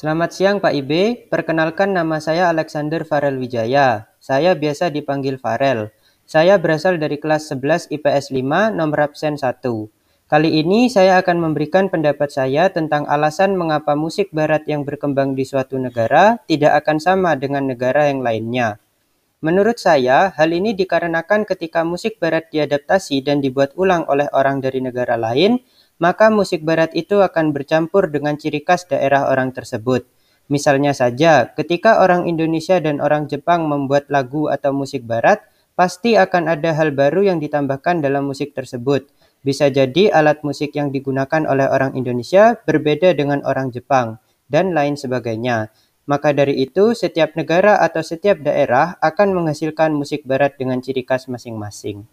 Selamat siang Pak Ibe, perkenalkan nama saya Alexander Farel Wijaya. Saya biasa dipanggil Farel. Saya berasal dari kelas 11 IPS 5 nomor absen 1. Kali ini saya akan memberikan pendapat saya tentang alasan mengapa musik barat yang berkembang di suatu negara tidak akan sama dengan negara yang lainnya. Menurut saya, hal ini dikarenakan ketika musik barat diadaptasi dan dibuat ulang oleh orang dari negara lain, maka musik barat itu akan bercampur dengan ciri khas daerah orang tersebut. Misalnya saja, ketika orang Indonesia dan orang Jepang membuat lagu atau musik barat, pasti akan ada hal baru yang ditambahkan dalam musik tersebut. Bisa jadi alat musik yang digunakan oleh orang Indonesia berbeda dengan orang Jepang, dan lain sebagainya. Maka dari itu, setiap negara atau setiap daerah akan menghasilkan musik barat dengan ciri khas masing-masing.